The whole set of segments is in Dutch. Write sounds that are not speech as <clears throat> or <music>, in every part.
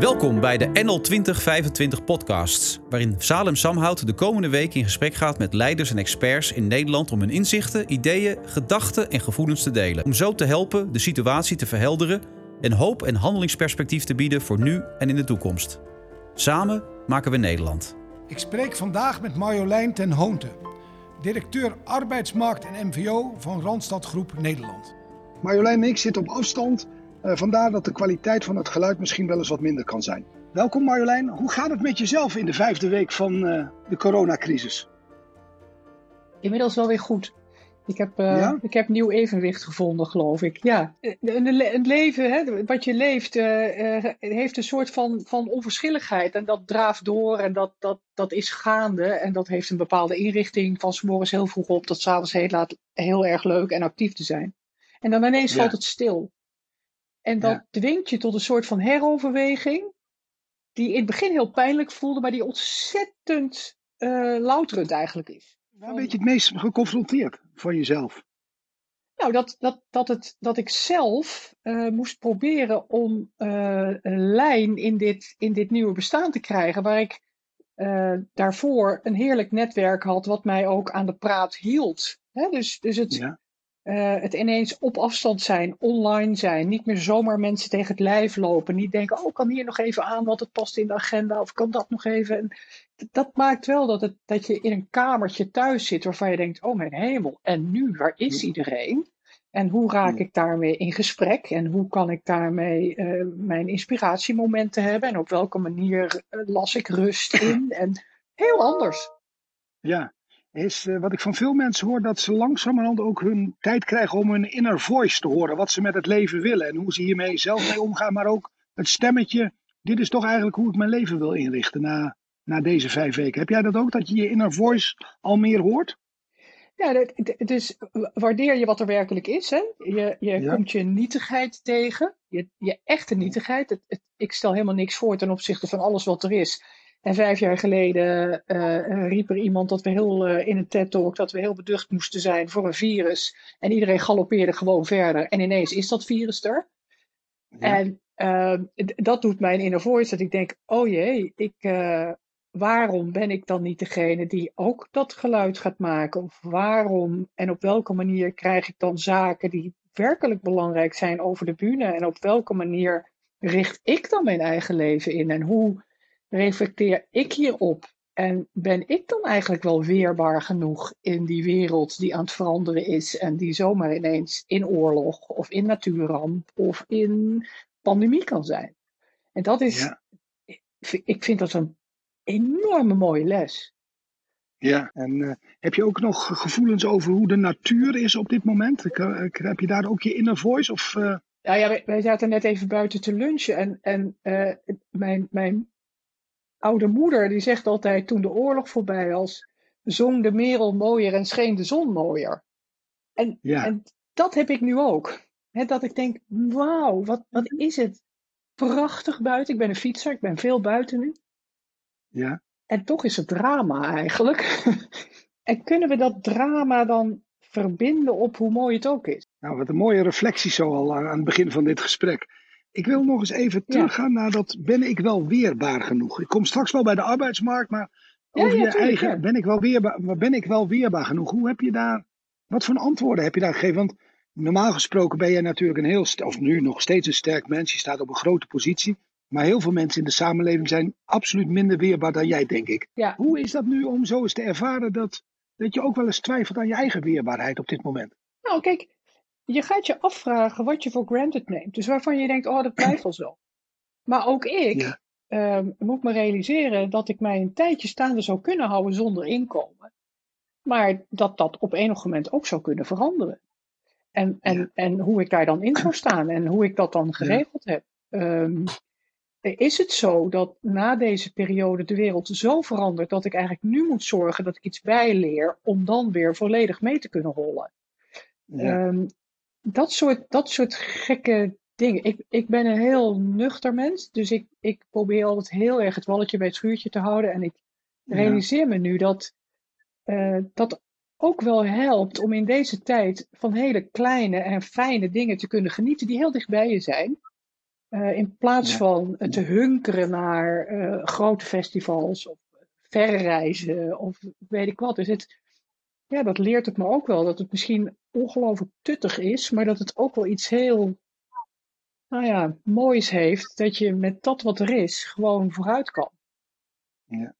Welkom bij de NL 2025 podcasts, waarin Salem Samhout de komende week in gesprek gaat met leiders en experts in Nederland om hun inzichten, ideeën, gedachten en gevoelens te delen. Om zo te helpen de situatie te verhelderen en hoop en handelingsperspectief te bieden voor nu en in de toekomst. Samen maken we Nederland. Ik spreek vandaag met Marjolein ten Hoonte, directeur arbeidsmarkt en MVO van Randstad Groep Nederland. Marjolein en ik zitten op afstand, uh, vandaar dat de kwaliteit van het geluid misschien wel eens wat minder kan zijn. Welkom Marjolein, hoe gaat het met jezelf in de vijfde week van uh, de coronacrisis? Inmiddels wel weer goed. Ik heb, uh, ja? ik heb nieuw evenwicht gevonden, geloof ik. Ja, het leven, hè, wat je leeft, uh, uh, heeft een soort van, van onverschilligheid. En dat draaft door en dat, dat, dat is gaande. En dat heeft een bepaalde inrichting van s morgens heel vroeg op tot s avonds heel laat heel erg leuk en actief te zijn. En dan ineens ja. valt het stil. En dat ja. dwingt je tot een soort van heroverweging. Die in het begin heel pijnlijk voelde, maar die ontzettend louterend eigenlijk is. Waar ben je het meest geconfronteerd van jezelf? Nou, dat, dat, dat, het, dat ik zelf uh, moest proberen om uh, een lijn in dit, in dit nieuwe bestaan te krijgen, waar ik uh, daarvoor een heerlijk netwerk had, wat mij ook aan de praat hield. Dus, dus het, ja. Het ineens op afstand zijn, online zijn, niet meer zomaar mensen tegen het lijf lopen, niet denken, oh, kan hier nog even aan, want het past in de agenda, of kan dat nog even. En dat maakt wel dat, het, dat je in een kamertje thuis zit waarvan je denkt, oh mijn hemel, en nu, waar is iedereen? En hoe raak ik daarmee in gesprek? En hoe kan ik daarmee uh, mijn inspiratiemomenten hebben? En op welke manier uh, las ik rust <clears throat> in? En heel anders. Ja, is uh, wat ik van veel mensen hoor, dat ze langzamerhand ook hun tijd krijgen om hun inner voice te horen. Wat ze met het leven willen en hoe ze hiermee zelf mee omgaan. Maar ook het stemmetje, dit is toch eigenlijk hoe ik mijn leven wil inrichten na, na deze vijf weken. Heb jij dat ook, dat je je inner voice al meer hoort? Ja, dus waardeer je wat er werkelijk is. Hè? Je, je ja. komt je nietigheid tegen, je, je echte nietigheid. Het, het, ik stel helemaal niks voor ten opzichte van alles wat er is. En vijf jaar geleden uh, riep er iemand dat we heel uh, in een TED-talk dat we heel beducht moesten zijn voor een virus. En iedereen galoppeerde gewoon verder. En ineens is dat virus er. Ja. En uh, dat doet mijn inner voice dat ik denk, oh jee, ik, waarom ben ik dan niet degene die ook dat geluid gaat maken? Of waarom en op welke manier krijg ik dan zaken die werkelijk belangrijk zijn over de bühne? En op welke manier richt ik dan mijn eigen leven in? En hoe reflecteer ik hierop? En ben ik dan eigenlijk wel weerbaar genoeg in die wereld die aan het veranderen is en die zomaar ineens in oorlog of in natuurramp of in pandemie kan zijn? En dat is, ja. ik vind dat een enorme mooie les. Ja, en uh, heb je ook nog gevoelens over hoe de natuur is op dit moment? Heb je daar ook je inner voice? Of, uh... Nou ja, wij, wij, zaten net even buiten te lunchen en, en uh, mijn, mijn oude moeder die zegt altijd toen de oorlog voorbij was, zong de merel mooier en scheen de zon mooier. En, ja. en dat heb ik nu ook. He, dat ik denk, wauw, wat, wat is het prachtig buiten. Ik ben een fietser, ik ben veel buiten nu. Ja. En toch is het drama eigenlijk. <laughs> en kunnen we dat drama dan verbinden op hoe mooi het ook is? Nou, wat een mooie reflectie zo al aan het begin van dit gesprek. Ik wil nog eens even teruggaan ja. naar dat ben ik wel weerbaar genoeg? Ik kom straks wel bij de arbeidsmarkt, maar over ja, ja, je eigen, ben, ik wel weerbaar, ben ik wel weerbaar genoeg? Hoe heb je daar, wat voor antwoorden heb je daar gegeven? Want normaal gesproken ben je natuurlijk een heel, of nu nog steeds een sterk mens. Je staat op een grote positie. Maar heel veel mensen in de samenleving zijn absoluut minder weerbaar dan jij, denk ik. Hoe is dat nu om zo eens te ervaren dat, dat je ook wel eens twijfelt aan je eigen weerbaarheid op dit moment? Nou, kijk, je gaat je afvragen wat je voor granted neemt. Dus waarvan je denkt, oh, dat blijft wel zo. Maar ook ik ja. um, moet me realiseren dat ik mij een tijdje staande zou kunnen houden zonder inkomen. Maar dat dat op enig moment ook zou kunnen veranderen. En, en, ja. en hoe ik daar dan in zou staan en hoe ik dat dan geregeld ja. heb. Um, is het zo dat na deze periode de wereld zo verandert dat ik eigenlijk nu moet zorgen dat ik iets bijleer om dan weer volledig mee te kunnen rollen? Ja. Um, dat, soort, dat soort gekke dingen. Ik, ik ben een heel nuchter mens, dus ik, ik probeer altijd heel erg het walletje bij het schuurtje te houden. En ik realiseer ja. me nu dat uh, dat ook wel helpt om in deze tijd van hele kleine en fijne dingen te kunnen genieten die heel dicht bij je zijn. in plaats van te hunkeren naar grote festivals of verre reizen of weet ik wat. Dus het, ja, dat leert het me ook wel. Dat het misschien ongelooflijk tuttig is, maar dat het ook wel iets heel nou ja, moois heeft. Dat je met dat wat er is gewoon vooruit kan. Ja.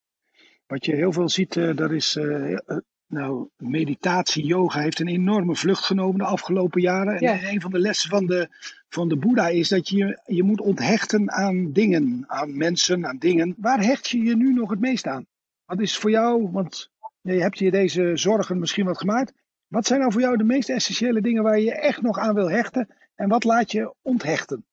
Wat je heel veel ziet, uh, dat is uh, nou, meditatie, yoga heeft een enorme vlucht genomen de afgelopen jaren. En een van de lessen van de, van de Boeddha is dat je je moet onthechten aan dingen, aan mensen, aan dingen. Waar hecht je je nu nog het meest aan? Wat is voor jou, want je hebt je deze zorgen misschien wat gemaakt. Wat zijn nou voor jou de meest essentiële dingen waar je je echt nog aan wil hechten? En wat laat je onthechten?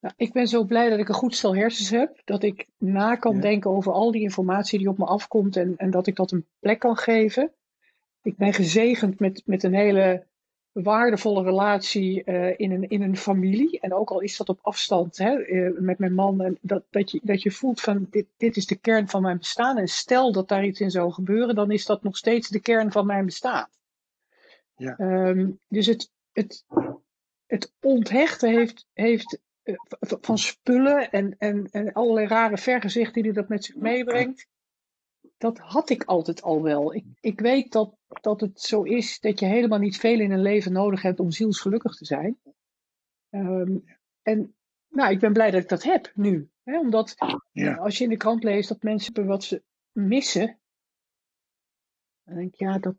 Nou, ik ben zo blij dat ik een goed stel hersens heb. Dat ik na kan denken over al die informatie die op me afkomt. En, en dat ik dat een plek kan geven. Ik ben gezegend met, met een hele waardevolle relatie uh, in, een, in een familie. En ook al is dat op afstand hè, uh, met mijn man. En dat, dat, je, dat je voelt van dit, dit is de kern van mijn bestaan. En stel dat daar iets in zou gebeuren, dan is dat nog steeds de kern van mijn bestaan. Ja. Um, dus het, het, het onthechten heeft, heeft uh, van spullen en, en, en allerlei rare vergezichten die dat met zich meebrengt dat had ik altijd al wel. Ik, ik weet dat, dat het zo is dat je helemaal niet veel in een leven nodig hebt om zielsgelukkig te zijn. Um, en nou, ik ben blij dat ik dat heb nu. Hè? Omdat ja. als je in de krant leest dat mensen wat ze missen, dan denk ik, ja, dat,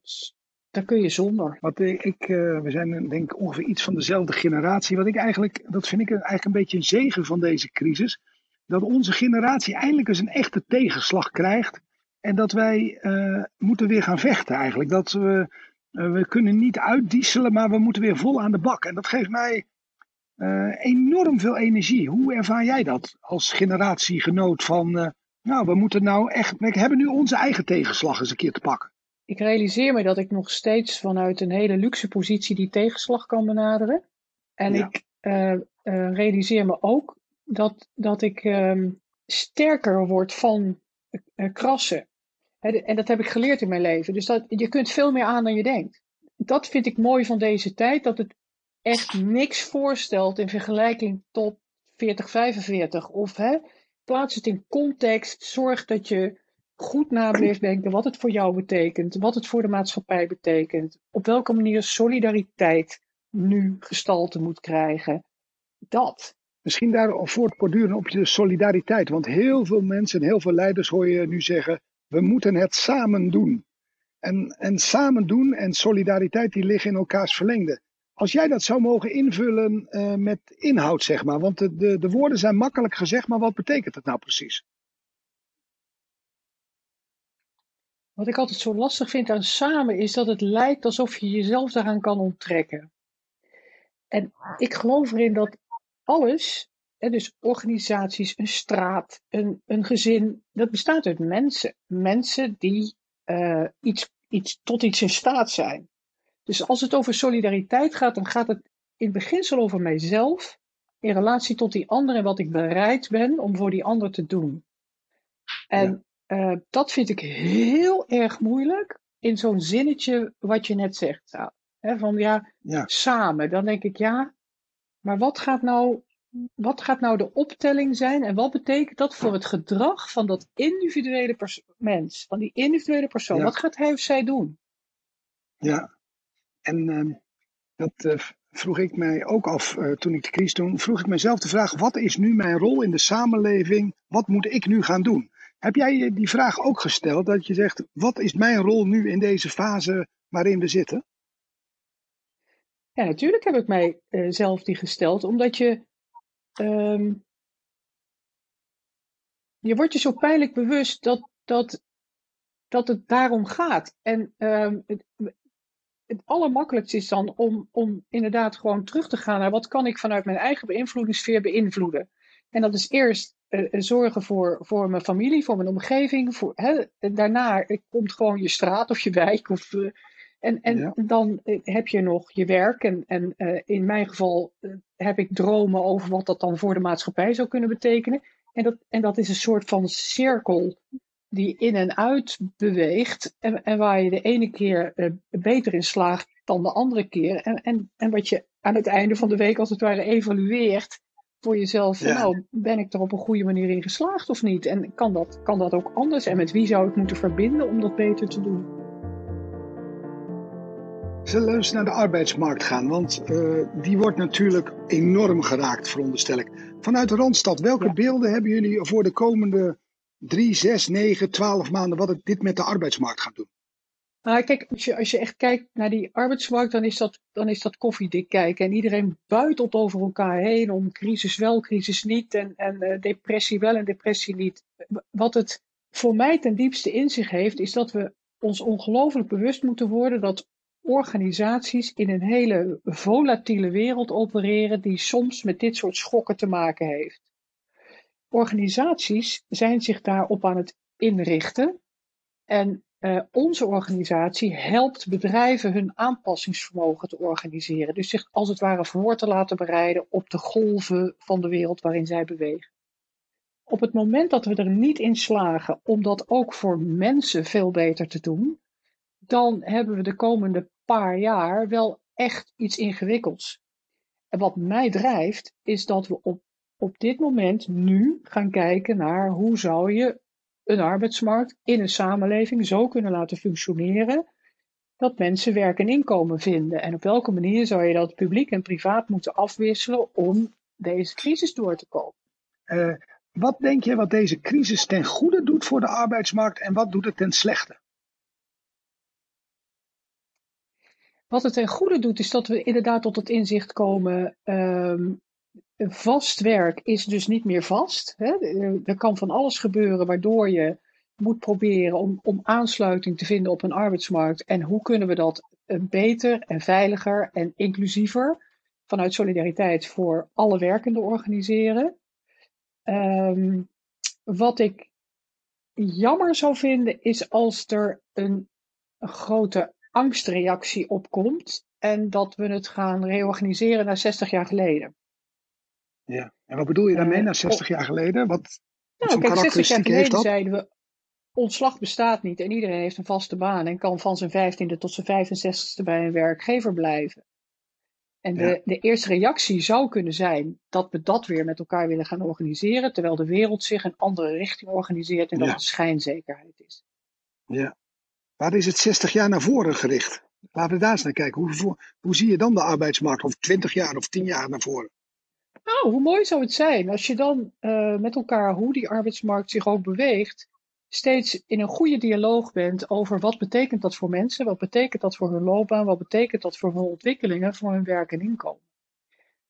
daar kun je zonder. Wat ik, uh, we zijn denk ik ongeveer iets van dezelfde generatie. Wat ik eigenlijk, dat vind ik eigenlijk een beetje een zegen van deze crisis. Dat onze generatie eindelijk eens een echte tegenslag krijgt en dat wij uh, moeten weer gaan vechten eigenlijk. Dat we, uh, we kunnen niet uitdieselen, maar we moeten weer vol aan de bak. En dat geeft mij uh, enorm veel energie. Hoe ervaar jij dat als generatiegenoot van... nou, we moeten nou echt... We hebben nu onze eigen tegenslag eens een keer te pakken. Ik realiseer me dat ik nog steeds vanuit een hele luxe positie die tegenslag kan benaderen. En ja. ik realiseer me ook dat, dat ik ehm, sterker word van krassen. En dat heb ik geleerd in mijn leven. Dus dat, je kunt veel meer aan dan je denkt. Dat vind ik mooi van deze tijd, dat het echt niks voorstelt in vergelijking tot 40, 45. Of hè, plaats het in context, zorg dat je goed na blijft denken wat het voor jou betekent, wat het voor de maatschappij betekent, op welke manier solidariteit nu gestalte moet krijgen. Dat. Misschien daar voortborduren op je solidariteit. Want heel veel mensen en heel veel leiders hoor je nu zeggen: we moeten het samen doen. En, en samen doen en solidariteit die liggen in elkaars verlengde. Als jij dat zou mogen invullen uh, met inhoud, zeg maar. Want de, de, de woorden zijn makkelijk gezegd, maar wat betekent het nou precies? Wat ik altijd zo lastig vind aan samen is dat het lijkt alsof je jezelf daaraan kan onttrekken. En ik geloof erin dat alles dus organisaties, een straat, een, een gezin, dat bestaat uit mensen. Mensen die uh, iets, iets, tot iets in staat zijn. Dus als het over solidariteit gaat, dan gaat het in beginsel over mijzelf in relatie tot die ander en wat ik bereid ben om voor die ander te doen. En ja. uh, dat vind ik heel erg moeilijk in zo'n zinnetje wat je net zegt. Hè, van ja, ja, samen. Dan denk ik ja, maar wat gaat nou wat gaat nou de optelling zijn en wat betekent dat voor het gedrag van dat individuele mens, van die individuele persoon? Wat gaat hij of zij doen? Ja, en uh, dat uh, vroeg ik mij ook af uh, toen ik de crisis toen, vroeg ik mezelf de vraag, wat is nu mijn rol in de samenleving? Wat moet ik nu gaan doen? Heb jij die vraag ook gesteld, dat je zegt, wat is mijn rol nu in deze fase waarin we zitten? Ja, natuurlijk heb ik mij zelf die gesteld, omdat je um, je wordt je zo pijnlijk bewust dat, dat, dat het daarom gaat. En um, het, het allermakkelijkste is dan om, om inderdaad gewoon terug te gaan naar wat kan ik vanuit mijn eigen beïnvloedingssfeer beïnvloeden. En dat is eerst uh, zorgen voor, voor mijn familie, voor mijn omgeving. Voor, hè, daarna komt gewoon je straat of je wijk of en, en dan eh, heb je nog je werk. En, en uh, in mijn geval uh, heb ik dromen over wat dat dan voor de maatschappij zou kunnen betekenen. En dat, en dat is een soort van cirkel die in en uit beweegt. En, en waar je de ene keer beter in slaagt dan de andere keer. En, en, en wat je aan het einde van de week als het ware evalueert voor jezelf. Nou, ben ik er op een goede manier in geslaagd of niet? En kan dat, kan dat ook anders? En met wie zou ik moeten verbinden om dat beter te doen? Zullen we eens naar de arbeidsmarkt gaan? Want uh, die wordt natuurlijk enorm geraakt, veronderstel ik. Vanuit de Randstad, welke beelden hebben jullie voor de komende drie, zes, negen, twaalf maanden wat het dit met de arbeidsmarkt gaat doen? Nou, kijk, als je, als je echt kijkt naar die arbeidsmarkt, dan is dat, dan is dat koffiedik kijken. En iedereen buitelt over elkaar heen om crisis wel, crisis niet. En, en uh, depressie wel en depressie niet. Wat het voor mij ten diepste in zich heeft, is dat we ons ongelooflijk bewust moeten worden dat organisaties in een hele volatiele wereld opereren die soms met dit soort schokken te maken heeft. Organisaties zijn zich daarop aan het inrichten en uh, onze organisatie helpt bedrijven hun aanpassingsvermogen te organiseren. Dus zich als het ware voor te laten bereiden op de golven van de wereld waarin zij bewegen. Op het moment dat we er niet in slagen om dat ook voor mensen veel beter te doen, dan hebben we de komende paar jaar wel echt iets ingewikkelds. En wat mij drijft, is dat we op, op dit moment nu gaan kijken naar hoe zou je een arbeidsmarkt in een samenleving zo kunnen laten functioneren dat mensen werk en inkomen vinden. En op welke manier zou je dat publiek en privaat moeten afwisselen om deze crisis door te komen? Uh, wat denk je wat deze crisis ten goede doet voor de arbeidsmarkt en wat doet het ten slechte? Wat het ten goede doet, is dat we inderdaad tot het inzicht komen. Um, vast werk is dus niet meer vast. Hè? Er kan van alles gebeuren waardoor je moet proberen om, om aansluiting te vinden op een arbeidsmarkt. En hoe kunnen we dat beter en veiliger en inclusiever vanuit solidariteit voor alle werkenden organiseren. Um, wat ik jammer zou vinden is als er een, een grote angstreactie opkomt en dat we het gaan reorganiseren naar 60 jaar geleden. Ja, en wat bedoel je daarmee, uh, naar 60 jaar geleden? Wat, wat nou, kijk, 60 jaar geleden zeiden we, ontslag bestaat niet en iedereen heeft een vaste baan en kan van zijn 15e tot zijn 65e bij een werkgever blijven. En de, ja. de eerste reactie zou kunnen zijn dat we dat weer met elkaar willen gaan organiseren, terwijl de wereld zich een andere richting organiseert en dat het schijnzekerheid is. Ja, Waar is het 60 jaar naar voren gericht? Laten we daar eens naar kijken. Hoe, hoe zie je dan de arbeidsmarkt of 20 jaar of 10 jaar naar voren? Nou, hoe mooi zou het zijn als je dan uh, met elkaar, hoe die arbeidsmarkt zich ook beweegt, steeds in een goede dialoog bent over wat betekent dat voor mensen, wat betekent dat voor hun loopbaan, wat betekent dat voor hun ontwikkelingen, voor hun werk en inkomen.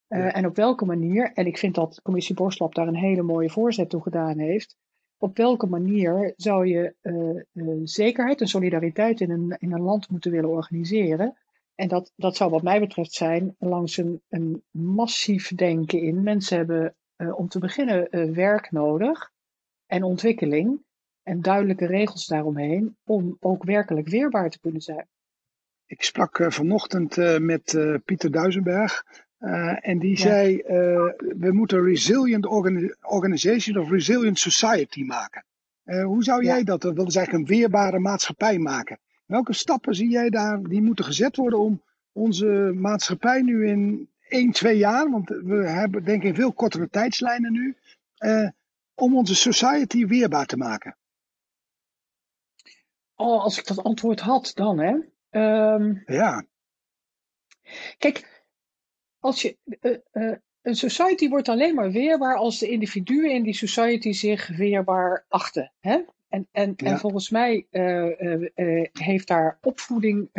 Uh, ja. En op welke manier, en ik vind dat commissie Borslap daar een hele mooie voorzet toe gedaan heeft, op welke manier zou je uh, uh, zekerheid en solidariteit in een, in een land moeten willen organiseren? En dat, dat zou wat mij betreft zijn langs een, een massief denken in. Mensen hebben uh, om te beginnen werk nodig en ontwikkeling en duidelijke regels daaromheen om ook werkelijk weerbaar te kunnen zijn. Ik sprak vanochtend met Pieter Duisenberg, uh, en die ja. zei, uh, we moeten resilient organi organization of resilient society maken. Uh, hoe zou jij ja. dat, dat is eigenlijk een weerbare maatschappij maken. Welke stappen zie jij daar die moeten gezet worden om onze maatschappij nu in 1, 2 jaar, want we hebben denk ik in veel kortere tijdslijnen nu, om onze society weerbaar te maken? Oh, als ik dat antwoord had dan, hè? Um, ja. Kijk, als je, uh, uh, een society wordt alleen maar weerbaar als de individuen in die society zich weerbaar achten. Hè? En, en, ja. en volgens mij uh, heeft daar opvoeding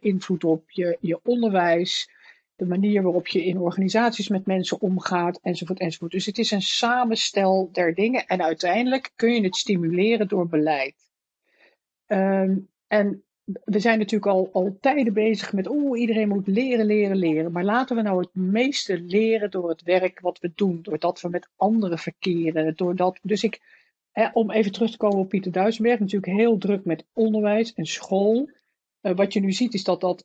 invloed op, je, je onderwijs, de manier waarop je in organisaties met mensen omgaat, enzovoort, enzovoort. Dus het is een samenstel der dingen en uiteindelijk kun je het stimuleren door beleid. Um, en we zijn natuurlijk al, al tijden bezig met, oeh, iedereen moet leren, leren, leren. Maar laten we nou het meeste leren door het werk wat we doen, doordat we met anderen verkeren. Doordat, dus ik, hè, om even terug te komen op Pieter Duisenberg, natuurlijk heel druk met onderwijs en school. Uh, wat je nu ziet is dat dat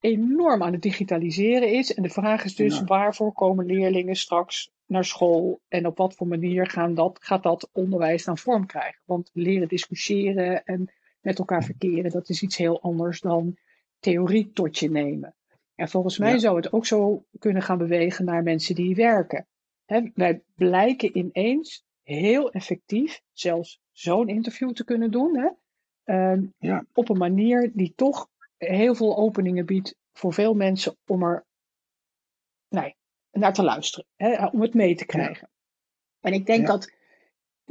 enorm aan het digitaliseren is. En de vraag is dus, ja. waarvoor komen leerlingen straks naar school en op wat voor manier gaan dat, gaat dat onderwijs dan vorm krijgen? Want leren discussiëren en met elkaar verkeren, dat is iets heel anders dan theorie tot je nemen. En volgens mij zou het ook zo kunnen gaan bewegen naar mensen die werken. wij blijken ineens heel effectief zelfs zo'n interview te kunnen doen. Hè? Ehm, ja. Op een manier die toch heel veel openingen biedt voor veel mensen om er nee, naar te luisteren, hè, om het mee te krijgen. En ik denk dat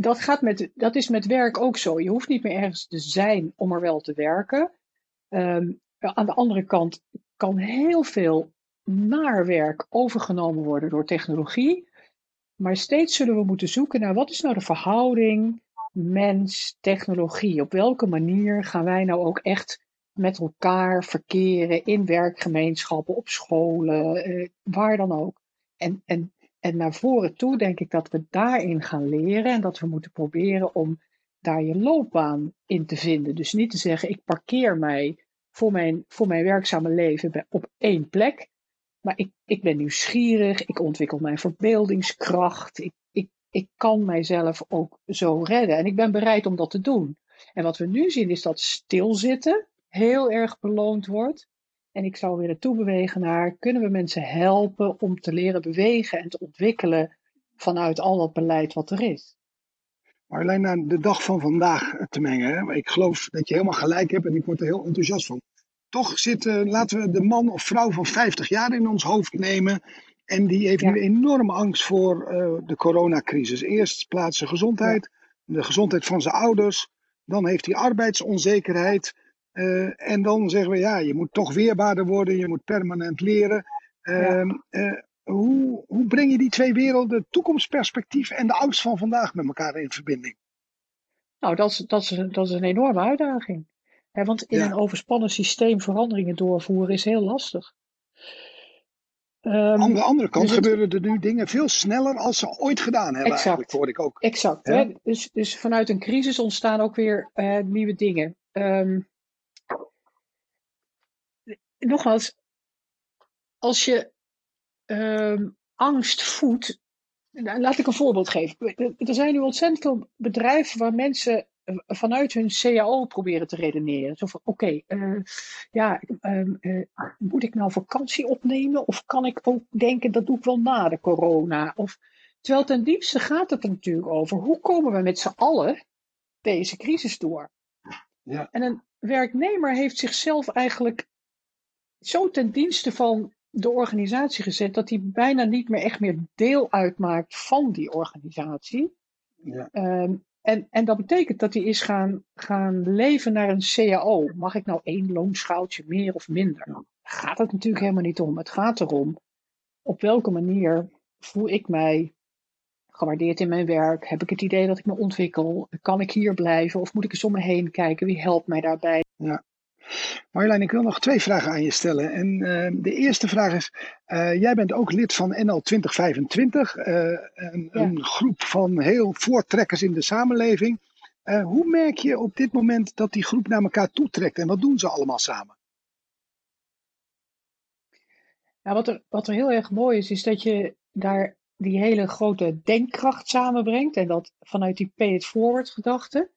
dat, gaat met, dat is met werk ook zo. Je hoeft niet meer ergens te zijn om er wel te werken. Ehm, aan de andere kant kan heel veel naar werk overgenomen worden door technologie. Maar steeds zullen we moeten zoeken naar wat is nou de verhouding mens, technologie. Op welke manier gaan wij nou ook echt met elkaar verkeren in werkgemeenschappen, op scholen, eh, waar dan ook. En, en, en naar voren toe denk ik dat we daarin gaan leren en dat we moeten proberen om daar je loopbaan in te vinden. Dus niet te zeggen, ik parkeer mij voor mijn, voor mijn werkzame leven op één plek. Maar ik, ik ben nieuwsgierig, ik ontwikkel mijn verbeeldingskracht, ik, ik, ik kan mijzelf ook zo redden en ik ben bereid om dat te doen. En wat we nu zien is dat stilzitten heel erg beloond wordt. En ik zou weer naartoe bewegen naar, kunnen we mensen helpen om te leren bewegen en te ontwikkelen vanuit al dat beleid wat er is? Marjolein, naar de dag van vandaag te mengen. Hè? Ik geloof dat je helemaal gelijk hebt en ik word er heel enthousiast van. Toch zit, laten we de man of vrouw van 50 jaar in ons hoofd nemen. En die heeft nu enorme angst voor uh, de coronacrisis. Eerst plaats zijn gezondheid, de gezondheid van zijn ouders. Dan heeft hij arbeidsonzekerheid. Uh, en dan zeggen we, ja, je moet toch weerbaarder worden, je moet permanent leren. Uh, uh, hoe, hoe breng je die twee werelden, toekomstperspectief en de angst van vandaag met elkaar in verbinding? Nou, dat is, dat is, dat is een enorme uitdaging. want in een overspannen systeem veranderingen doorvoeren is heel lastig. Um, Aan de andere kant dus gebeuren er nu dingen veel sneller als ze ooit gedaan hebben, exact, eigenlijk, hoor ik ook. Exact. Dus, dus vanuit een crisis ontstaan ook weer uh, nieuwe dingen. Um, nogmaals, als je um, angst voedt. Nou, laat ik een voorbeeld geven. Er zijn nu ontzettend veel bedrijven waar mensen eh, vanuit hun CAO proberen te redeneren. Zo van, oké, okay, uh, eh, ja, um, uh, moet ik nou vakantie opnemen? Of kan ik ook denken, dat doe ik wel na de corona? Of, terwijl ten diepste gaat het er natuurlijk over, hoe komen we met z'n allen deze crisis door? Ja. En een werknemer heeft zichzelf eigenlijk zo ten dienste van de organisatie gezet dat hij bijna niet meer echt meer deel uitmaakt van die organisatie. Ja. Um, en, en dat betekent dat hij is gaan, gaan leven naar een CAO. Mag ik nou één loonschaaltje meer of minder? Daar gaat het natuurlijk helemaal niet om. Het gaat erom op welke manier voel ik mij gewaardeerd in mijn werk? Heb ik het idee dat ik me ontwikkel? Kan ik hier blijven of moet ik eens om me heen kijken? Wie helpt mij daarbij? Ja. Marjolein, ik wil nog twee vragen aan je stellen. En uh, de eerste vraag is: uh, jij bent ook lid van NL 2025, uh, een, ja. een, groep van heel voortrekkers in de samenleving. hoe merk je op dit moment dat die groep naar elkaar toetrekt en wat doen ze allemaal samen? Ja, wat, er, wat er heel erg mooi is, is dat je daar die hele grote denkkracht samenbrengt en dat vanuit die pay it forward gedachte.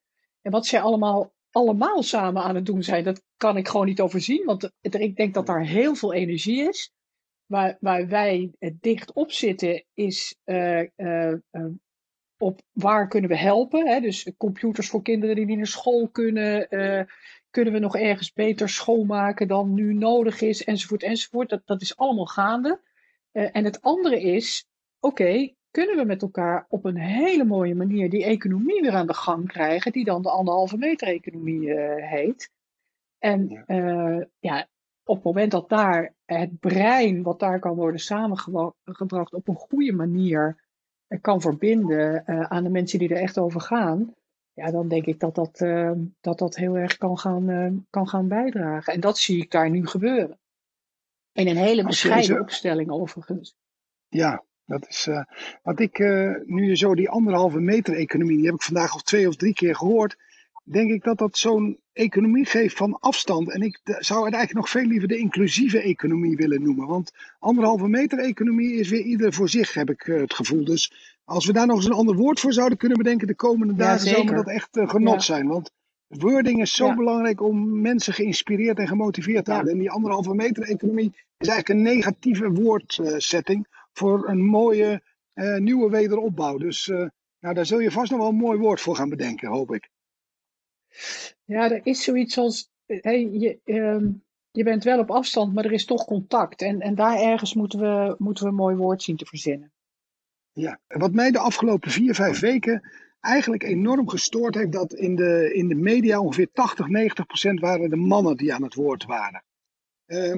En wat zij allemaal allemaal samen aan het doen zijn, dat kan ik gewoon niet overzien. Want ik denk dat daar heel veel energie is. Waar, waar wij dicht op zitten, is uh, uh, uh, op waar kunnen we helpen. Hè? Dus computers voor kinderen die niet naar school kunnen. kunnen we nog ergens beter schoonmaken dan nu nodig is, enzovoort, enzovoort. Dat, dat is allemaal gaande. en het andere is, oké, kunnen we met elkaar op een hele mooie manier die economie weer aan de gang krijgen, die dan de anderhalve meter economie uh, heet. En ja. Uh, ja, op het moment dat daar het brein, wat daar kan worden samengebracht, op een goede manier uh, kan verbinden aan de mensen die er echt over gaan, ja, dan denk ik dat dat, dat, dat heel erg kan gaan, kan gaan bijdragen. En dat zie ik daar nu gebeuren. In een hele bescheiden opstelling overigens. Ja, dat is uh, wat ik uh, nu zo die anderhalve meter economie, die heb ik vandaag al twee of drie keer gehoord. Denk ik dat dat zo'n economie geeft van afstand. En ik zou het eigenlijk nog veel liever de inclusieve economie willen noemen. Want anderhalve meter economie is weer ieder voor zich, heb ik uh, het gevoel. Dus als we daar nog eens een ander woord voor zouden kunnen bedenken de komende dagen, zou me dat echt genot ja. zijn. Want wording is zo belangrijk om mensen geïnspireerd en gemotiveerd te houden. En die anderhalve meter economie is eigenlijk een negatieve woordsetting voor een mooie uh, nieuwe wederopbouw. Dus uh, nou, daar zul je vast nog wel een mooi woord voor gaan bedenken, hoop ik. Ja, er is zoiets als. Hey, je, uh, je bent wel op afstand, maar er is toch contact. En, en daar ergens moeten we, moeten we een mooi woord zien te verzinnen. Ja, wat mij de afgelopen vier, vijf weken eigenlijk enorm gestoord heeft, dat in de, in de media ongeveer 80, 90 procent waren de mannen die aan het woord waren. Uh,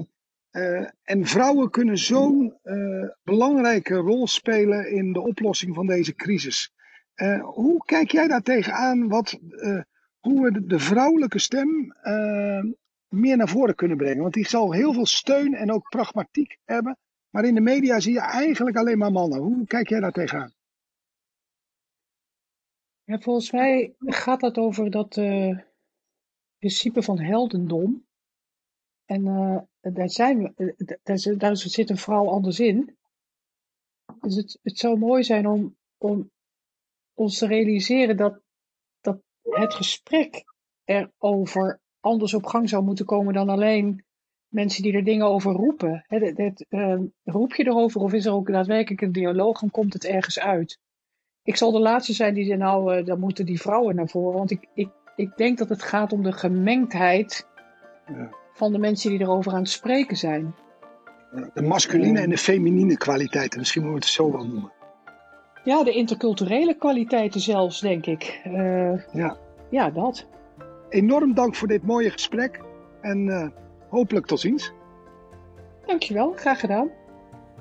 uh, en vrouwen kunnen zo'n uh, belangrijke rol spelen in de oplossing van deze crisis. hoe kijk jij daar tegenaan? Wat, hoe we de, vrouwelijke stem meer naar voren kunnen brengen? Want die zal heel veel steun en ook pragmatiek hebben. Maar in de media zie je eigenlijk alleen maar mannen. Hoe kijk jij daar tegenaan? Ja, volgens mij gaat dat over dat principe van heldendom. En uh, daar, zijn we, daar, daar, zit een vrouw anders in. Dus het, het zou mooi zijn om, om ons te realiseren dat, dat het gesprek erover anders op gang zou moeten komen dan alleen mensen die er dingen over roepen. Uh, roep je erover of is er ook daadwerkelijk een dialoog en komt het ergens uit? Ik zal de laatste zijn die zegt, nou, uh, dan moeten die vrouwen naar voren. Want ik, ik, ik denk dat het gaat om de gemengdheid ja. Van de mensen die erover aan het spreken zijn. De masculine en de feminine kwaliteiten, misschien moeten we het zo wel noemen. Ja, de interculturele kwaliteiten zelfs, denk ik. Uh, ja. ja, dat. Enorm dank voor dit mooie gesprek en uh, hopelijk tot ziens. Dankjewel, graag gedaan.